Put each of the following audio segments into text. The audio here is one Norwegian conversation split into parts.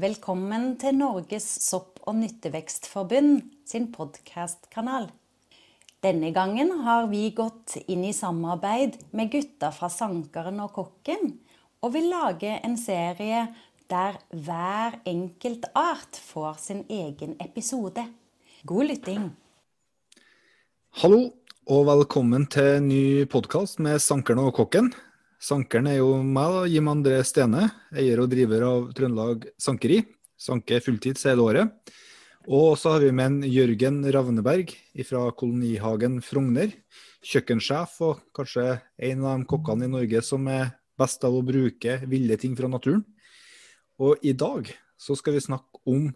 Velkommen til Norges sopp- og nyttevekstforbund sin podkastkanal. Denne gangen har vi gått inn i samarbeid med gutta fra Sankeren og Kokken, og vil lage en serie der hver enkelt art får sin egen episode. God lytting. Hallo, og velkommen til en ny podkast med Sankeren og Kokken. Sankeren er jo meg, da, Jim André Stene, eier og driver av Trøndelag Sankeri. Sanker fulltids hele året. Og så har vi med en Jørgen Ravneberg fra Kolonihagen Frogner. Kjøkkensjef og kanskje en av de kokkene i Norge som er best av å bruke ville ting fra naturen. Og i dag så skal vi snakke om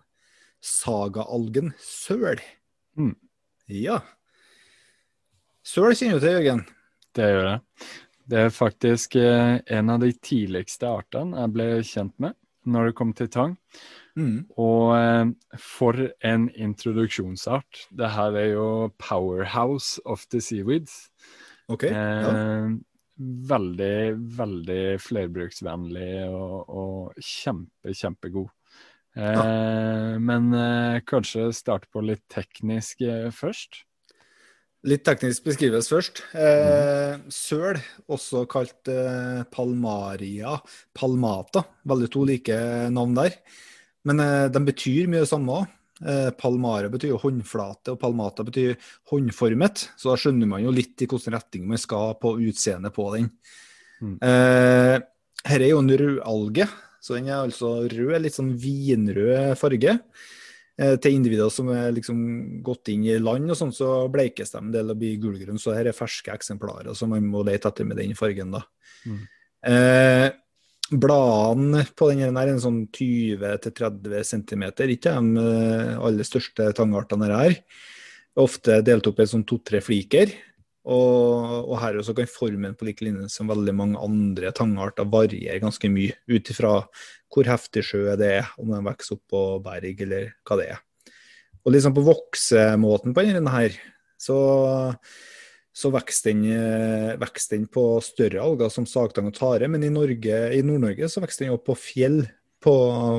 sagaalgen søl. Mm. Ja. Søl kjenner du til, Jørgen? Det gjør jeg. Det er faktisk eh, en av de tidligste artene jeg ble kjent med når det kom til tang. Mm. Og eh, for en introduksjonsart. Det her er jo powerhouse of the seaweeds. Ok. Ja. Eh, veldig, veldig flerbruksvennlig og, og kjempe, kjempegod. Eh, Men eh, kanskje starte på litt teknisk først. Litt teknisk beskrives først. Eh, søl, også kalt eh, palmaria palmata. Veldig to like navn der. Men eh, de betyr mye det samme òg. Eh, palmara betyr jo håndflate, og palmata betyr håndformet. Så da skjønner man jo litt i hvilken retning man skal på utseendet på den. Mm. Eh, her er jo en rødalge, så den er altså rød, litt sånn vinrød farge. Eh, til individer som er liksom gått inn i land og sånn, så bleikes de en del og blir gulgrønne. Så her er ferske eksemplarer, så man må lete etter med den fargen, da. Mm. Eh, bladene på den her er en sånn 20-30 cm, ikke de eh, aller største tangartene her. Ofte delt opp i sånn to-tre fliker. Og, og her også kan formen på lik linje som veldig mange andre tangarter variere ganske mye, ut ifra hvor heftig sjø det er, om den vokser opp på berg eller hva det er. Og liksom på voksemåten på denne her, så, så vokser den, eh, den på større alger som sagtang og tare, men i, Norge, i Nord-Norge så vokser den opp på fjell på,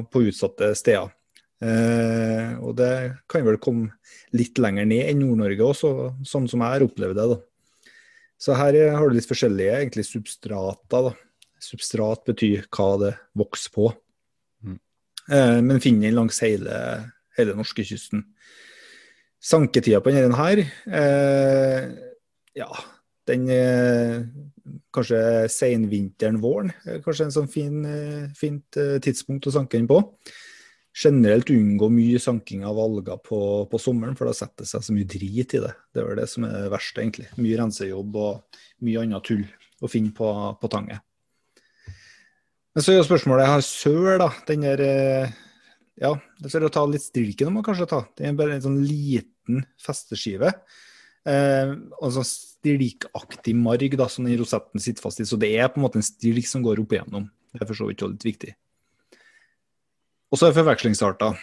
på utsatte steder. Eh, og det kan vel komme litt lenger ned enn Nord-Norge også, sånn som jeg har opplevd det. da. Så her har du litt forskjellige egentlig substrater. da. Substrat betyr hva det vokser på. Mm. Eh, men finner den langs hele, hele norskekysten. Sanketida på denne her, eh, ja, den eh, kanskje senvinteren, våren. er Kanskje en sånn fin, eh, fint eh, tidspunkt å sanke den på. Generelt unngå mye sanking av alger på, på sommeren, for da setter det seg så mye drit i det. Det er vel det som er det verste, egentlig. Mye rensejobb og mye annet tull å finne på, på tanget. Men så er jo spørsmålet Jeg har søl, da. Den der eh, Ja, det å ta litt stilken må man kanskje ta. Det er bare en sånn liten festeskive. Eh, og sånn stilkaktig marg da, som den rosetten sitter fast i. Så det er på en måte en stilk som går opp igjennom. Det er for så vidt også litt viktig. Og så er forvekslingsarter.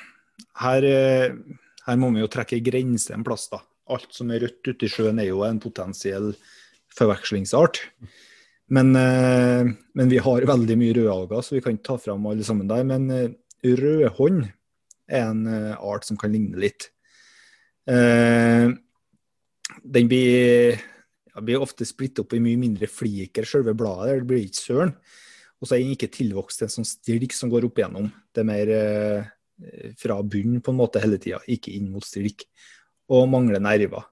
Her, eh, her må vi jo trekke grenser en plass. da. Alt som er rødt ute i sjøen er jo en potensiell forvekslingsart. Men, eh, men vi har veldig mye rødalger, så vi kan ikke ta fram alle sammen der. Men eh, rødhånd er en art som kan ligne litt. Den blir, ja, blir ofte splitt opp i mye mindre fliker, selve bladet. Det blir ikke søren. Og så er den ikke tilvokst til en sånn stilk som går opp igjennom. Det er mer eh, fra bunnen på en måte hele tida, ikke inn mot stilk. Og mangler nerver.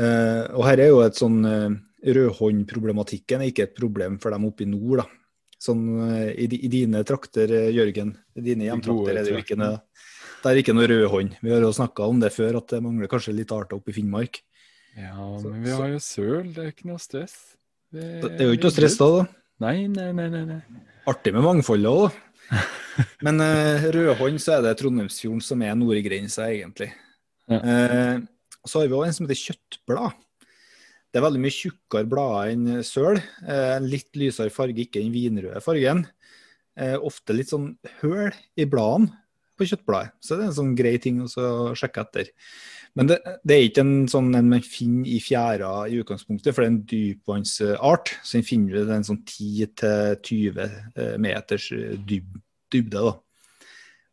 Eh, og her er jo et sånn eh, Rødhåndproblematikken er ikke et problem for dem oppe i nord. da. Sånn eh, i, i dine trakter, eh, Jørgen, i dine hjemtrakter er det jo ikke noe det er ikke noe rødhånd. Vi har jo snakka om det før, at det mangler kanskje litt arter oppe i Finnmark. Ja, men vi har jo søl, det er ikke noe stress. Det, det er jo ikke noe stress da, da. Nei, nei, nei. nei. Artig med mangfoldet òg, da. Men uh, rødhånd så er det Trondheimsfjorden som er nordgrensa, egentlig. Ja. Uh, så har vi òg en som heter kjøttblad. Det er veldig mye tjukkere blader enn søl. Uh, en litt lysere farge, ikke den vinrøde fargen. Uh, ofte litt sånn høl i bladene på kjøttbladet. Så det er en sånn grei ting å sjekke etter. Men det, det er ikke en sånn en man finner i fjæra i utgangspunktet, for det er en dypvannsart. Så den finner du en sånn 10-20 eh, meters eh, dyb, dybde. da.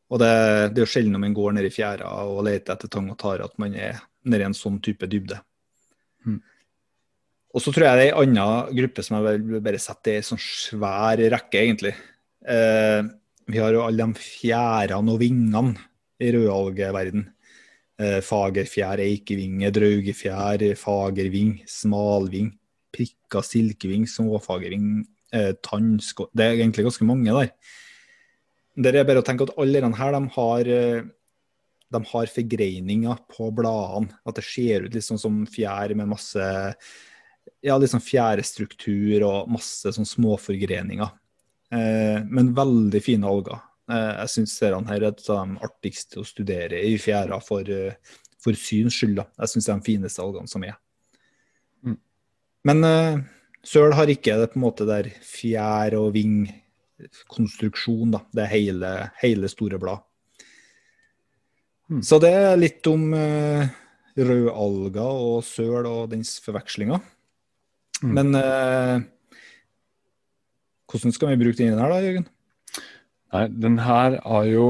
Og det, det er jo sjelden om man går ned i fjæra og leter etter tang og tare at man er nede i en sånn type dybde. Mm. Og så tror jeg det er en annen gruppe som jeg vil bare sette i en sånn svær rekke, egentlig. Eh, vi har jo alle de fjærene og vingene i rødalgeverden. Eh, fagerfjær, eikevinge, draugefjær, fagerving, smalving, prikka silkeving, småfagerving, tannsko. Det er egentlig ganske mange der. Det er bare å tenke at alle disse her, de har, eh, de har forgreininger på bladene. At det ser ut litt sånn som fjær med masse ja, litt sånn fjærestruktur og masse sånn småforgreninger. Eh, men veldig fine alger. Eh, jeg syns seriene her er et av de artigste å studere i fjæra for, eh, for syns skyld. Jeg syns det er de fineste algene som er. Mm. Men uh, søl har ikke det på en måte der fjær- og vingkonstruksjon. Da. Det er hele, hele store blad. Mm. Så det er litt om uh, rødalger og søl og dens forvekslinger. Mm. Men uh, hvordan skal vi bruke den her da, Jørgen? Nei, den her har jo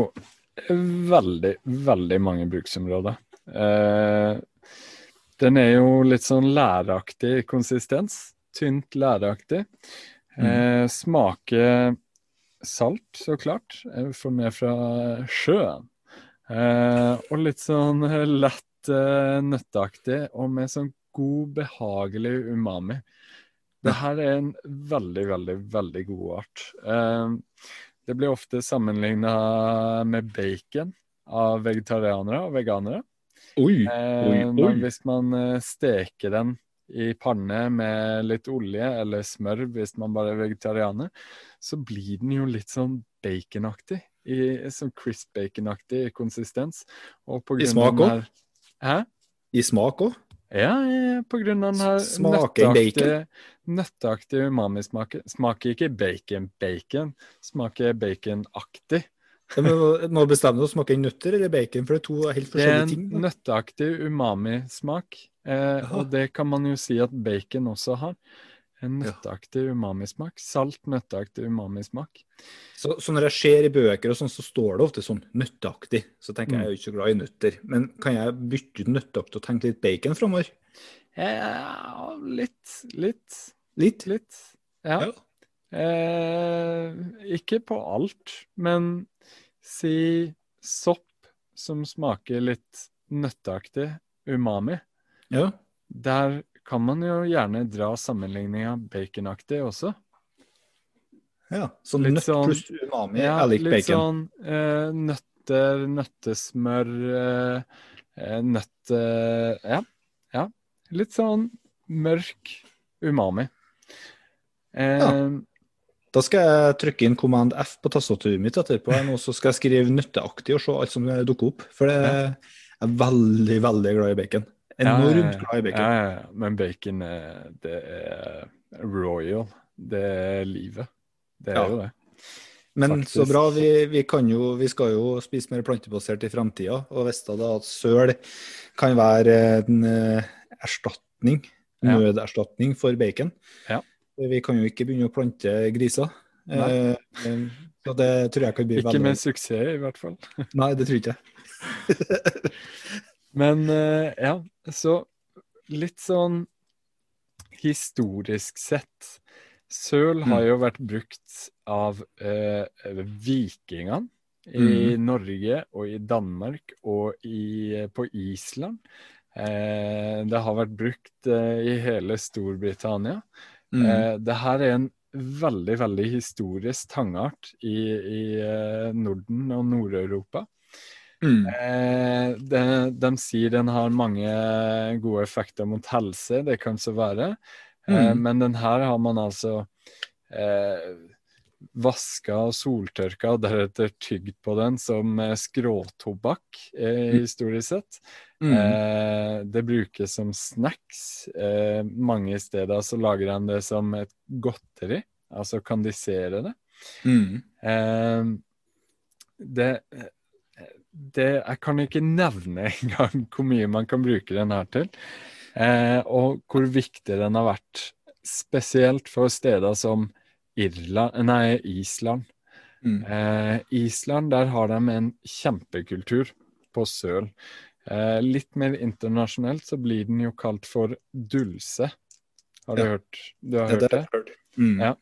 veldig, veldig mange bruksområder. Eh, den er jo litt sånn læraktig konsistens. Tynt læraktig. Eh, smaker salt, så klart. Jeg får med fra sjøen. Eh, og litt sånn lett eh, nøtteaktig, og med sånn god, behagelig umami. Det her er en veldig, veldig, veldig god art. Eh, det blir ofte sammenligna med bacon av vegetarianere og veganere. Oi, Eh, oi, Men oi. hvis man eh, steker den i panne med litt olje eller smør hvis man bare er vegetarianer, så blir den jo litt sånn baconaktig. I, sånn crisp baconaktig konsistens. I smak òg? Hæ? I smak òg? Ja, på grunn av den her Smaker nøtteaktige, nøtteaktige umamismaken. Smaker ikke bacon-bacon, smaker baconaktig. Men bestemmer du å smaker nøtter eller bacon, for det er to helt forskjellige ting. Det er en nøtteaktig umamismak, eh, og det kan man jo si at bacon også har. En nøtteaktig umamismak. Salt, nøtteaktig umamismak. Så, så når jeg ser i bøker og sånn, så står det ofte sånn nøtteaktig. Så tenker jeg Mm. jeg er jo ikke så glad i nøtter. Men kan jeg bytte ut nøtteaktig og tenke litt bacon framover? Ja, litt, litt, Litt? litt. Ja. Ja. Eh, ikke på alt, men si sopp som smaker litt nøtteaktig, umami. Ja. Der kan man jo gjerne dra sammenligninga baconaktig også. ja. Så nøtt sånn- pluss umami Ja, er lik litt sånn eh, nøtter, nøttesmør, eh, eh, nøtte... Ja, ja. Litt sånn mørk umami. Eh, Ja. Da skal jeg trykke inn Command F på tastaturet mitt etterpå, og så skal jeg skrive nøtteaktig og se alt som dukker opp. For jeg er veldig, veldig glad i bacon. Enormt glad i bacon. Ja, ja. Men bacon er, det er royal. Det er livet. Det er jo det. Men Faktisk. så bra, vi, vi, kan jo, vi skal jo spise mer plantebasert i framtida. Og visste da at søl kan være en eh, erstatning, nøderstatning for bacon. Ja. Vi kan jo ikke begynne å plante griser. Nei. Eh, eh, så det tror jeg kan bli Ikke veldig med suksess, i hvert fall. Nei, det tror jeg ikke. Men eh, ja, så litt sånn historisk sett Søl har Mm. jo vært brukt av eh, vikingene i Mm. Norge og i Danmark og i, på Island. Eh, det har vært brukt eh, i hele Storbritannia. Mm. Eh, det her er en veldig, veldig historisk tangart i, i eh, Norden og Nord-Europa. Mm. Eh, de, de sier den har mange gode effekter mot helse, det kan så være. Eh, Mm. men den her har man altså eh, vaska og soltørka og deretter tygd på den som eh, skråtobakk, eh, historisk sett. Mm. Eh, det brukes som snacks. Eh, mange steder så lager de det som et godteri, altså kandisere det. Mm. Eh, det, det Jeg kan ikke nevne engang hvor mye man kan bruke den her til. Eh, og hvor viktig den har vært, spesielt for steder som Irland, nei, Island. Mm. Eh, Island, der har de en kjempekultur på søl. Eh, litt mer internasjonalt så blir den jo kalt for dulse. Har du Ja. hørt, du har Ja, hørt det det? har jeg hørt. Mm. Ja.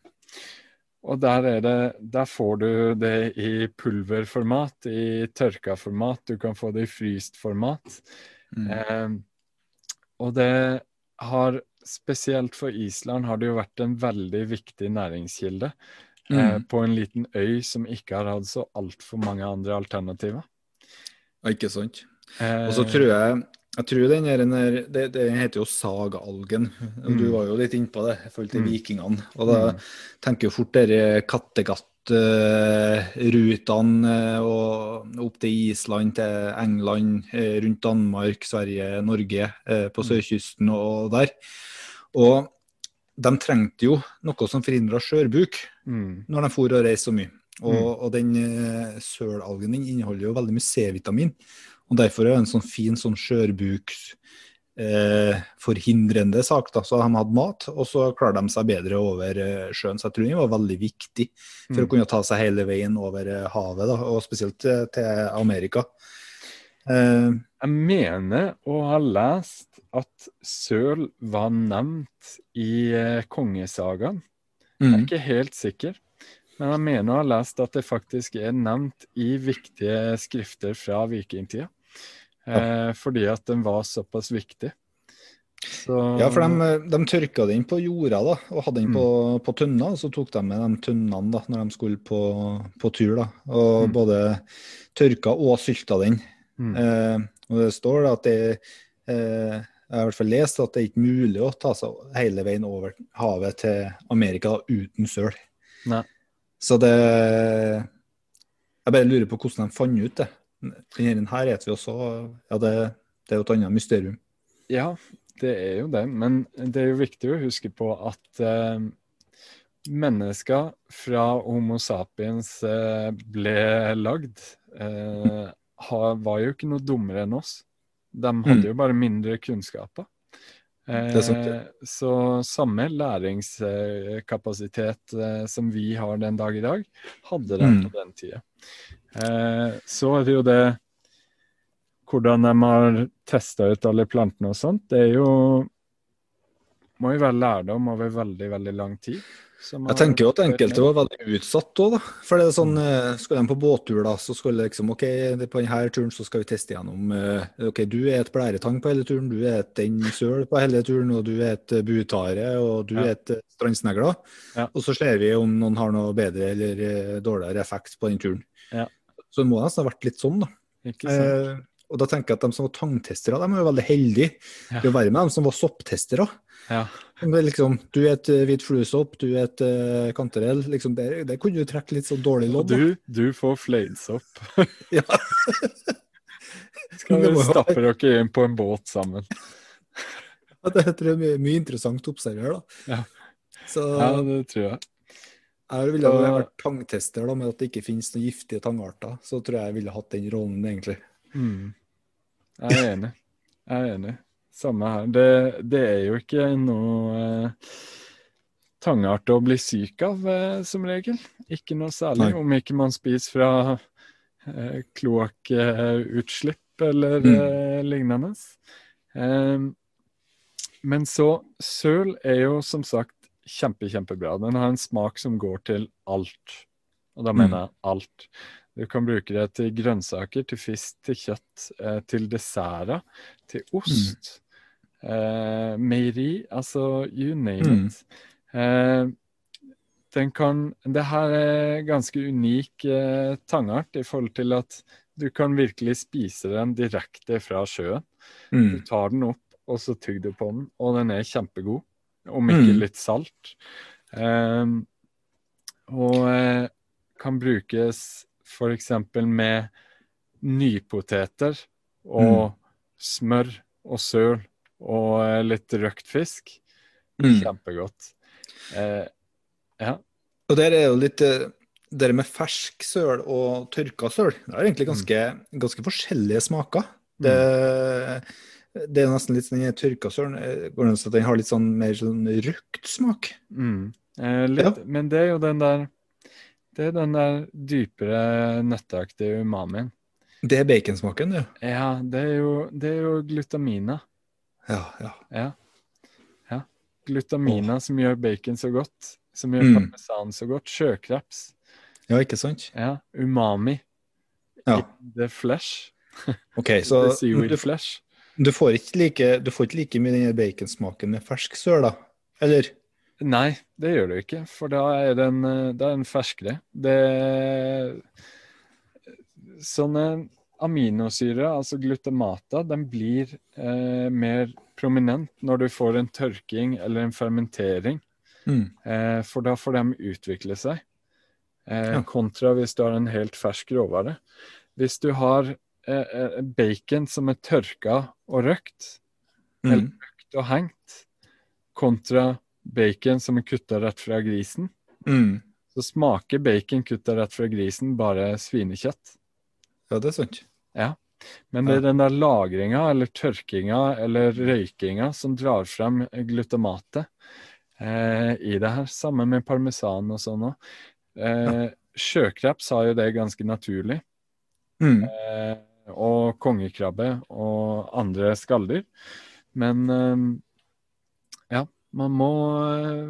Og der, er det, der får du det i pulverformat, i tørka format, du kan få det i fryst format. Mm. Eh, og det har, spesielt for Island, har det jo vært en veldig viktig næringskilde. Eh, Mm. på en liten øy som ikke har hatt så altfor mange andre alternativer. Ja, ikke sant. Eh, Og så tror jeg jeg tror den her, den her det, det heter jo sagaalgen. og Du Mm. var jo litt innpå det i forhold til Mm. vikingene. Og da Mm. tenker jo fort dere Kattegat-rutene og opp til Island, til England, eh, rundt Danmark, Sverige, Norge, uh, på Mm. sørkysten og der. Og de trengte jo noe som forhindra skjørbuk mm, når de for og reiste så mye. Og, og den uh, sølalgen inneholder jo veldig mye C-vitamin. Og derfor er det en sånn fin sånn skjørbuksforhindrende eh, sak. da, Så de hadde mat, og så klarer de seg bedre over eh, sjøen. Så jeg tror den var veldig viktig for å mm. kunne ta seg hele veien over eh, havet, da, og spesielt til, til Amerika. Eh, Jeg mener å ha lest at søl var nevnt i kongesagaen. Mm. Jeg er mm, ikke helt sikker, men jeg mener å ha lest at det faktisk er nevnt i viktige skrifter fra vikingtida. Eh, fordi at den var såpass viktig. Så, Ja, for de, de tørka den på jorda da, og hadde den på, Mm. på tønner. og Så tok de med de tønnene da, når de skulle på, på tur. da, Og Mm. både tørka og sylta den. mm, Eh, og det står da at det eh, Jeg har i hvert fall lest at det er ikke mulig å ta seg hele veien over havet til Amerika da, uten søl. Nei. Så det Jeg bare lurer på hvordan de fant ut det. Denne her vet vi også Ja, det, det er jo et annet mysterium. Ja, det er jo det. Men det er jo viktig å huske på at eh, mennesker fra Homo sapiens eh, ble lagd, eh, har, var jo ikke noe dummere enn oss. De hadde Mm. jo bare mindre kunnskaper. Eh, er sant, det. Så samme læringskapasitet eh, som vi har den dag i dag, hadde den Mm. på den tida. Eh, så er det jo det hvordan de har testa ut alle plantene og sånt, det er jo må jo være lærdom over veldig, veldig lang tid. Jeg tenker jo at enkelte var veldig utsatt òg, da. For det er sånn, skal eh, de på båttur, da, så skal det liksom OK, på denne turen så skal vi teste gjennom eh, OK, du er et blæretang på hele turen, du er et en søl på hele turen, og du er et eh, butare, og du er et strandsnegler. Ja. Og så ser vi om noen har noe bedre eller dårligere effekt på den turen. Ja. Så det må nesten ha vært litt sånn, da. Eh, og da tenker jeg at de som var tangtestere, de er jo veldig heldige Ja. til å være med dem som var sopptestere. Ja. Liksom, du et eh, hvit fluesopp, du et uh, kantarell. Liksom, det, det kunne du trekke litt sånn dårlig lodd. du, du får fleidsopp. Ja. Skal vi stappe dere inn på en båt sammen? Ja, Det tror jeg er mye interessant å observere. da. Ja. Så Ja, det tror jeg. jeg ville ha vært tangtester da, med at det ikke finnes noen giftige tangarter. Så tror jeg jeg ville hatt den rollen, egentlig. Mm. Jeg er enig. Jeg er enig. Samme her. Det, det er jo ikke noe eh, tangart å bli syk av, eh, som regel. Ikke noe særlig, Nei. om ikke man spiser fra eh, kloakkutslipp eller Mm. eh, lignende. Eh, men så Søl er jo som sagt kjempe, kjempebra. Den har en smak som går til alt. Og da Mm. mener jeg alt. Du kan bruke det til grønnsaker, til fisk, til kjøtt, eh, til desserter, til ost. Eh, meieri, altså you name Mm. it. Eh, den kan Det her er ganske unik eh, tangart i forhold til at du kan virkelig spise den direkte fra sjøen. Du Mm. tar den opp, og så tygger du på den, og den er kjempegod. Om ikke Mm. litt salt. Eh, og eh, kan brukes f.eks. med nypoteter og smør og søl og eh, litt røkt fisk. Mm. Kjempegodt. Eh, ja. Og der er jo litt eh, Det med fersk søl og tørka søl, det er egentlig ganske, ganske forskjellige smaker. Det, det er nesten litt sånn den tørka sølen eh, går det an den har litt sånn mer sånn røkt smak. Mm. Eh, litt, Men det er jo den der Det er den der dypere nøtteaktige umamien. Det er baconsmaken, det. Ja, det er jo, det er jo glutamina. Ja, ja. Ja. ja. Glutamina som gjør bacon så godt. Som gjør Mm. parmesan så godt. Sjøkreps. Ja, ikke sant? Ja. Umami. Ja. The flesh. OK, så du, flesh. du, får ikke like, du får ikke like mye den baconsmaken med fersk søl, da? Eller? Nei, det gjør du ikke, for da er den, eh, da er den ferskere. Det Sånne aminosyrer, altså glutamata, den blir eh, mer prominent når du får en tørking eller en fermentering, Mm. eh, for da får de utvikle seg. Eh, Ja. Kontra hvis du har en helt fersk råvare. Hvis du har eh, eh, bacon som er tørka og røkt, eller Mm. røkt og hengt, kontra bacon som er kutta rett fra grisen, Mm. så smaker bacon kutta rett fra grisen bare svinekjøtt. Ja, det er sant. Ja. Men det er den der lagringa eller tørkinga eller røykinga som drar frem glutamatet eh, i det her. Sammen med parmesan og sånn òg. Eh, Sjøkreps har jo det ganske naturlig. Mm. Eh, og kongekrabbe og andre skalldyr. Men eh, ja, man må eh,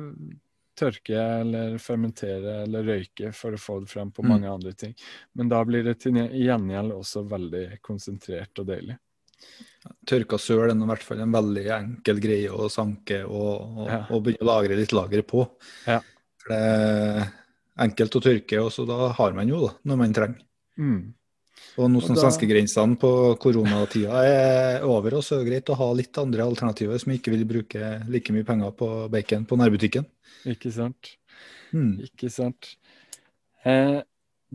tørke eller fermentere eller røyke for å få det frem på Mm. mange andre ting. Men da blir det til gjengjeld også veldig konsentrert og deilig. Tørka søl er i hvert fall en veldig enkel greie å sanke og, og, Ja. og begynne å lagre litt lager på. Ja. For det er enkelt å tørke, og så da har man jo da, når man trenger. Mm. Og nå som da- svenskegrensene på koronatida er over, så er det greit å ha litt andre alternativer som ikke vil bruke like mye penger på bacon på nærbutikken. Ikke sant? Mm. Ikke sant? Eh,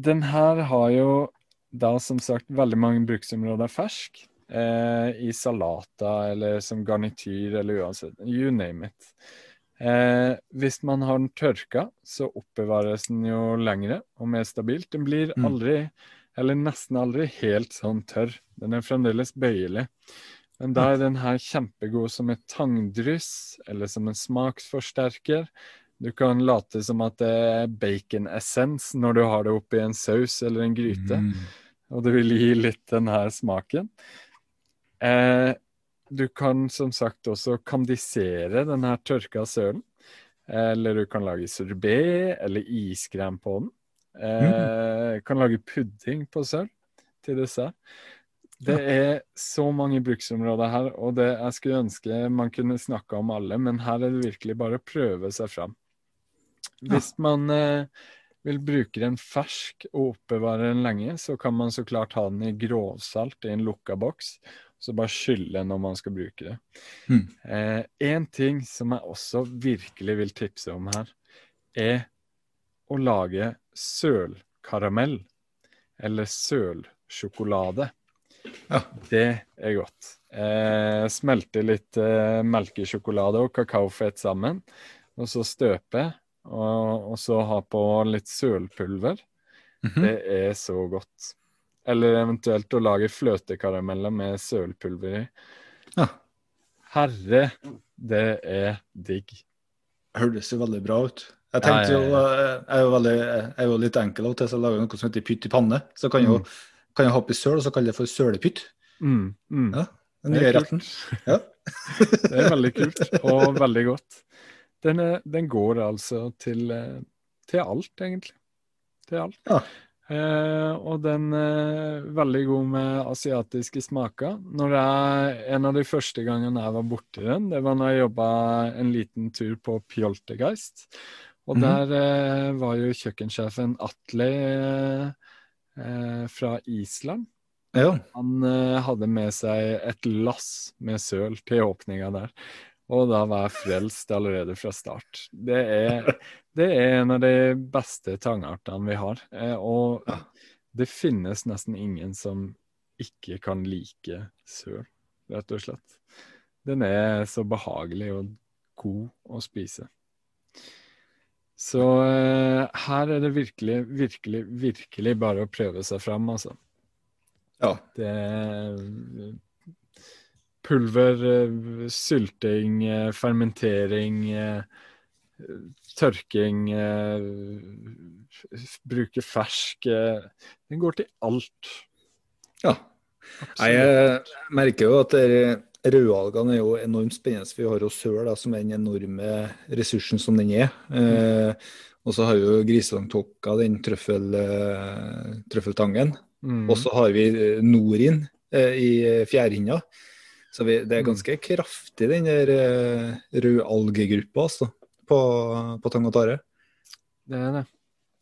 den her har jo da som sagt veldig mange bruksområder fersk. Eh, I salater eller som garnityr eller uansett. You name it. Eh, hvis man har den tørka, så oppbevares den jo lengre og mer stabilt. Den blir Mm. Eller nesten aldri, helt sånn tørr. Den er fremdeles bøyelig. Men da er den her kjempegod som et tangdryss eller som en smaksforsterker. Du kan late som at det er baconessens når du har det oppi en saus eller en gryte, Mm. og det vil gi litt den her smaken. Eh, du kan som sagt også kandisere den her tørka sølen. Eller du kan lage sorbet eller iskrem på den. Eh, Kan lage pudding på sølv til dessert. Det er så mange bruksområder her, og det, jeg skulle ønske man kunne snakka om alle, men her er det virkelig bare å prøve seg fram. Hvis man eh, vil bruke den fersk og oppbevare den lenge, så kan man så klart ha den i grovsalt i en lukka boks, så bare skylle når man skal bruke det. Mm. Eh, ting som jeg også virkelig vil tipse om her, er å lage sølkaramell, eller sølsjokolade. Ja. Det er godt. Eh, smelte litt eh, melkesjokolade og kakaofett sammen, og så støpe, og, og så ha på litt sølpulver. Mhm. Det er så godt. Eller eventuelt å lage fløtekarameller med sølpulver i. Ja. Herre, det er digg. Høres jo veldig bra ut. Jeg tenkte jo, eh, jeg er jo, veldig, jeg er jo litt enkel av og til, så jeg lager noe som heter pytt i panne. Så kan jeg jo Mm. kan jeg hoppe i søl, og så kalle det for sølepytt. Mm, mm. Ja, Den nye retten. Ja. Det er veldig kult, og veldig godt. Den, er, den går altså til, eh, til alt, egentlig. Til alt. Ja. Eh, og den er veldig god med asiatiske smaker. Når jeg, en av de første gangene jeg var borti den, det var når jeg jobba en liten tur på Pjoltergeist. Og Mhm. der eh, var jo kjøkkensjefen Atle eh, eh, fra Island. Ja. Han eh, hadde med seg et lass med søl til åpninga der. Og da var jeg frelst allerede fra start. Det er, det er en av de beste tangartene vi har. Eh, og det finnes nesten ingen som ikke kan like søl, rett og slett. Den er så behagelig og god å spise. Så eh, her er det virkelig, virkelig, virkelig bare å prøve seg fram, altså. ja. Det er pulver, eh, sylting, eh, fermentering, tørking, bruke fersk Den går til alt. Ja. Jeg merker jo at rødalgene er jo enormt spennende. Vi har jo søl som er den enorme ressursen som den er. Eh, og så har vi jo griselangtokka, den trøffel, eh, trøffeltangen. Mm. Og så har vi eh, norin eh, i fjærhinna. Så vi, det er ganske kraftig, den der eh, rødalgegruppa altså, på, på tang og tare. Det er det.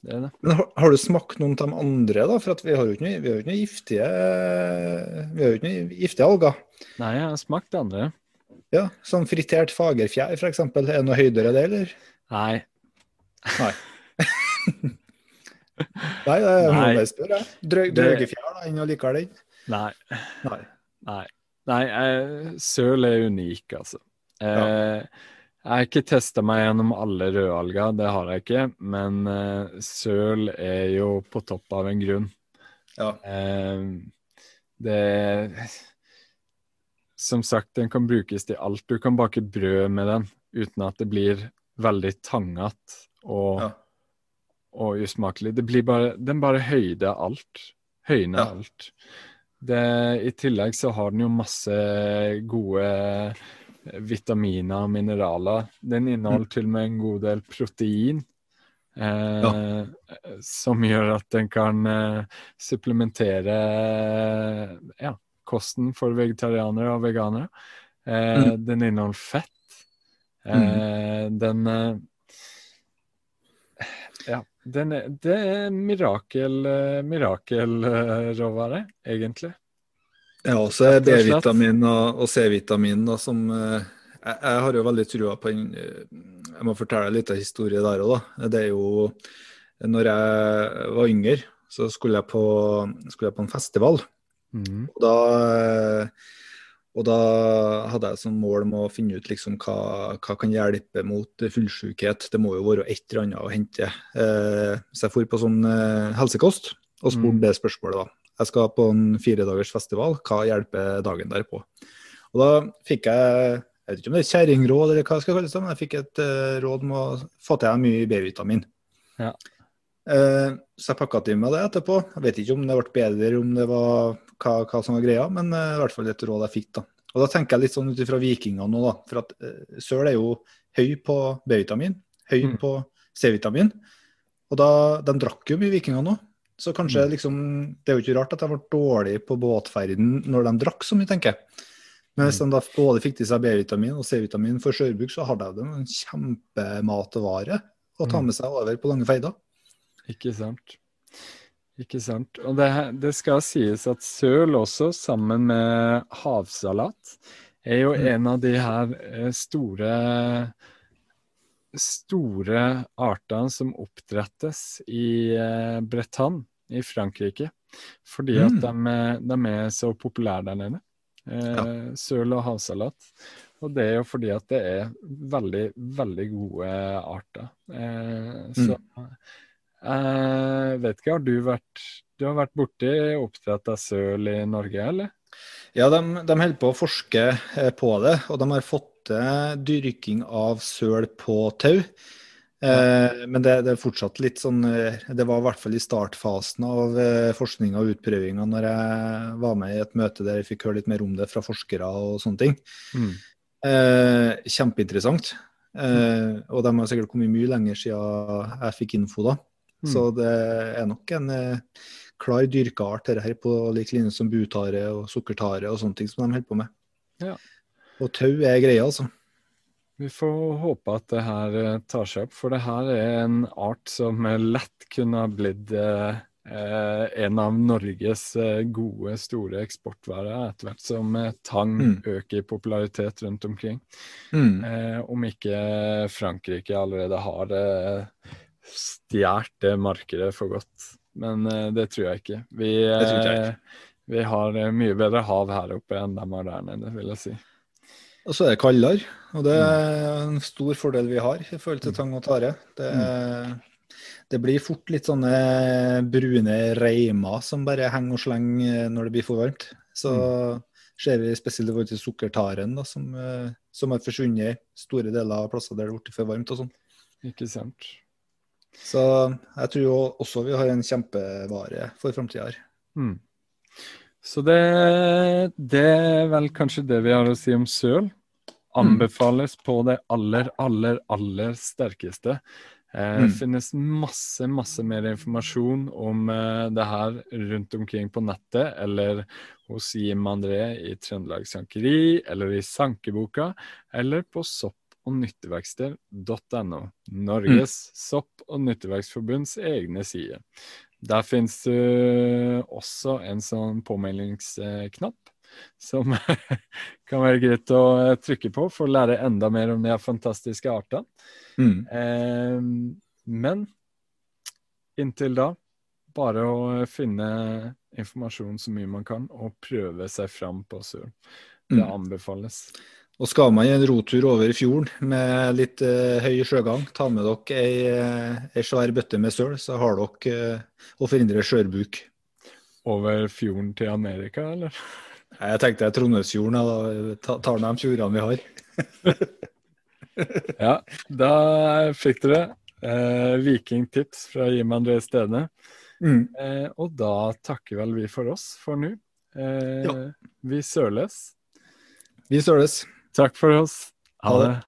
Det, det. Men har, har, du smakt noen av de andre, da? For vi har jo ikke noen giftige vi har jo ikke noe giftige alger. Nei, jeg har smakt andre. Ja, Sånn fritert fagerfjær f.eks. Er det noe høydere det, eller? Nei. Nei. Nei, det er noe jeg spør, jeg. Drøg, drøgefjær, da, enn likevel den? Nei. Nei. Nei. Nei, eh, søl er unik, altså. Eh, ja. Jeg har ikke testa meg gjennom alle rødalger, det har jeg ikke. Men uh, søl er jo på topp av en grunn. Ja. Uh, det Som sagt, den kan brukes til alt. Du kan bake brød med den uten at det blir veldig tangete og, ja. og usmakelig. Det blir bare, den bare høyder alt. Høyner Ja. alt. Det, I tillegg så har den jo masse gode vitaminer og mineraler. Den inneholder til og med en god del protein. Eh, Som gjør at den kan eh, supplementere ja, kosten for vegetarianere og veganere. Eh, Den inneholder fett. Eh, Den eh, Ja, den er, det er mirakel, eh, mirakelråvare, egentlig. Ja, også er. B-vitamin og, og C-vitamin da, som eh, jeg, jeg har jo veldig trua på den eh, Jeg må fortelle litt av historie der òg, da. Det er jo Når jeg var yngre, så skulle jeg på, skulle jeg på en festival. Mm. Og da, og da hadde jeg som mål om å finne ut liksom hva, hva kan hjelpe mot fullsjukhet. Det må jo være et eller annet å hente. Eh, så jeg for på sånn eh, helsekost og spurte Mm. det spørsmålet. da. Jeg skal på en firedagers festival, hva hjelper dagen derpå? Og da fikk jeg jeg vet ikke om det er kjerringråd eller hva det skal kalles, det, men jeg fikk et uh, råd om å få til deg mye B-vitamin. Ja. Uh, så jeg pakka til meg det etterpå. Jeg vet ikke om det ble bedre, om det var hva, hva som var greia, men uh, i hvert fall et råd jeg fikk. da. Og da tenker jeg litt sånn ut ifra vikingene nå, da. For at søl er jo høy på B-vitamin, høy Mm. på C-vitamin. Og da, de drakk jo mye vikinger nå. Så kanskje Mm. liksom, det er jo ikke rart at de ble dårlige på båtferden når de drakk så mye, tenker jeg. Men hvis de da både fikk til seg B-vitamin og C-vitamin for sjøbruk, så hadde de en kjempematvare å ta Mm. med seg over på lange feider. Ikke sant. Ikke sant. Og det, det skal sies at søl også, sammen med havsalat, er jo Mm. en av de her eh, store store artene som oppdrettes i eh, Bretagne i Frankrike. Fordi at Mm. de, er- de er så populære der nede. Eh, Søl og havsalat. Og det er jo fordi at det er veldig, veldig gode arter. Eh, så jeg vet ikke, har du vært Du har vært borti oppdrett av søl i Norge, eller? Ja, de, de holder på å forske eh, på det, og de har fått til dyrking av søl på tau. Eh, men det, det er fortsatt litt sånn eh, Det var i hvert fall i startfasen av eh, forskninga og utprøvinga når jeg var med i et møte der jeg fikk høre litt mer om det fra forskere og sånne ting. Mm. Eh, kjempeinteressant. Eh, og de har sikkert kommet mye lenger siden jeg fikk info da. Mm. Så det er nok en eh, klar dyrkeart dette her, på lik linje som butare og sukkertare og sånne ting som de holder på med. Ja. Og tau er greia, altså. Vi får håpe at det her eh, tar seg opp, for det her er en art som lett kunne ha blitt eh, eh, en av Norges eh, gode, store eksportvarer etter hvert som tang Mm. øker i popularitet rundt omkring. Mm. Eh, om ikke Frankrike allerede har eh, stjålet det markedet for godt. Men det tror jeg ikke. Vi, ikke jeg eh, vi har mye bedre hav her oppe enn de har der nede, vil jeg si. Og så er det kaldere, og det er en stor fordel vi har i forhold Mm. til tang og tare. Det, det blir fort litt sånne brune reimer som bare henger og slenger når det blir for varmt. Så Mm. ser vi spesielt i forhold til sukkertaren, da, som, eh, som har forsvunnet store deler av plasser der det har blitt for varmt og sånn. Ikke sant. Så jeg tror jo også vi har en kjempevare for framtida her. Mm. Så det, det er vel kanskje det vi har å si om søl. Anbefales på det aller, aller, aller sterkeste. Eh, Mm. finnes masse, masse mer informasjon om eh, det her rundt omkring på nettet, eller hos Jim André i Trøndelag Sankeri, eller i Sankeboka, eller på sopp- og nytteverksted.no. Norges sopp- og nytteverksforbunds egne sider. Der finnes det også en sånn påmeldingsknapp som kan være greit å trykke på for å lære enda mer om de fantastiske artene. Mm. Eh, men inntil da, bare å finne informasjon så mye man kan, og prøve seg fram på søl. Det Mm. anbefales. Og skal man i en rotur over i fjorden med litt eh, høy sjøgang, ta med dere ei, eh, ei svær bøtte med søl, så har dere eh, å forhindre skjørbuk. Over fjorden til Amerika, eller? Jeg tenkte jeg Trondheimsfjorden, da ta- tar de fjordene vi har. Ja, da fikk dere eh, vikingtips fra Jim André Stene. Mm. Eh, og da takker vel vi for oss for nå. Eh, Ja. Vi søles. Vi søles. Takk for oss. Ha det.